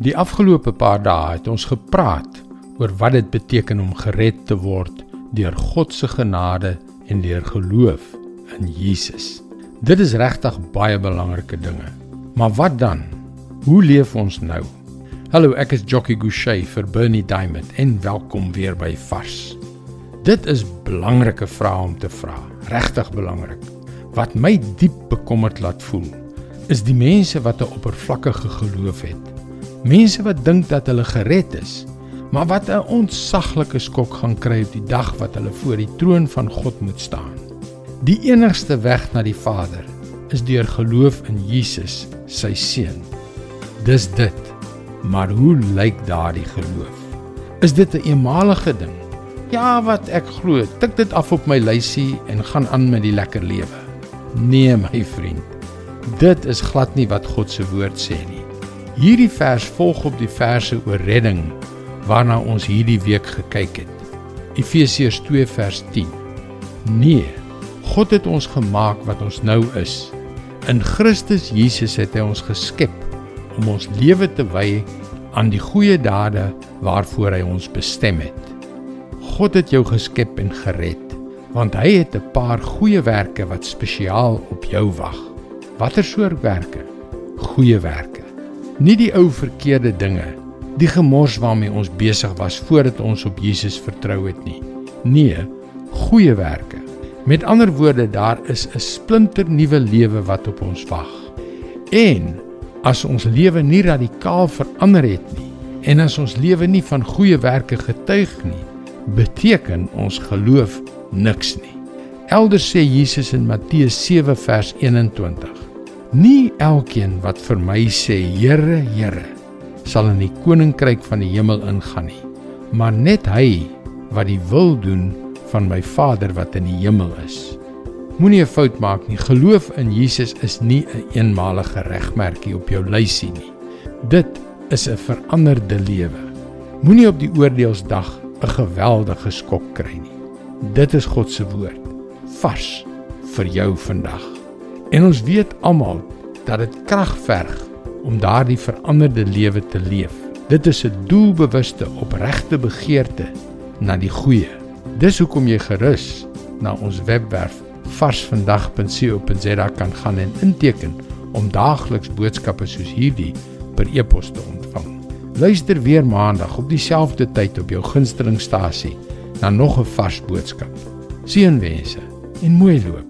Die afgelope paar dae het ons gepraat oor wat dit beteken om gered te word deur God se genade en deur geloof in Jesus. Dit is regtig baie belangrike dinge. Maar wat dan? Hoe leef ons nou? Hallo, ek is Jockey Gouchee vir Bernie Diamond en welkom weer by Vars. Dit is belangrike vrae om te vra, regtig belangrik. Wat my diep bekommerd laat voel, is die mense wat 'n oppervlakkige geloof het Mense wat dink dat hulle gered is, maar wat 'n ontsaglike skok gaan kry op die dag wat hulle voor die troon van God moet staan. Die enigste weg na die Vader is deur geloof in Jesus, sy seun. Dis dit. Maar hoe lyk daardie geloof? Is dit 'n eenmalige ding? Ja, wat ek glo, tik dit af op my lysie en gaan aan met die lekker lewe. Nee, my vriend. Dit is glad nie wat God se woord sê nie. Hierdie vers volg op die verse oor redding waarna ons hierdie week gekyk het. Efesiërs 2 vers 10. Nee, God het ons gemaak wat ons nou is. In Christus Jesus het hy ons geskep om ons lewe te wy aan die goeie dade waarvoor hy ons bestem het. God het jou geskep en gered want hy het 'n paar goeie werke wat spesiaal op jou wag. Watter soort werke? Goeie werke. Nie die ou verkeerde dinge, die gemors waarmee ons besig was voordat ons op Jesus vertrou het nie. Nee, goeie werke. Met ander woorde, daar is 'n splinter nuwe lewe wat op ons wag. En as ons lewe nie radikaal verander het nie en as ons lewe nie van goeie werke getuig nie, beteken ons geloof niks nie. Elders sê Jesus in Matteus 7 vers 21 Nie elkeen wat vir my sê Here, Here, sal in die koninkryk van die hemel ingaan nie, maar net hy wat die wil doen van my Vader wat in die hemel is. Moenie 'n fout maak nie. Geloof in Jesus is nie 'n een eenmalige regmerkie op jou lysie nie. Dit is 'n veranderde lewe. Moenie op die oordeelsdag 'n geweldige skok kry nie. Dit is God se woord vars vir jou vandag. En ons weet almal dat dit krag verg om daardie veranderde lewe te leef. Dit is 'n doelbewuste, opregte begeerte na die goeie. Dis hoekom jy gerus na ons webwerf varsvandag.co.za kan gaan en inteken om daagliks boodskappe soos hierdie per e-pos te ontvang. Luister weer maandag op dieselfde tyd op jou gunstelingstasie na nog 'n vars boodskap. Seënwense en mooi loop.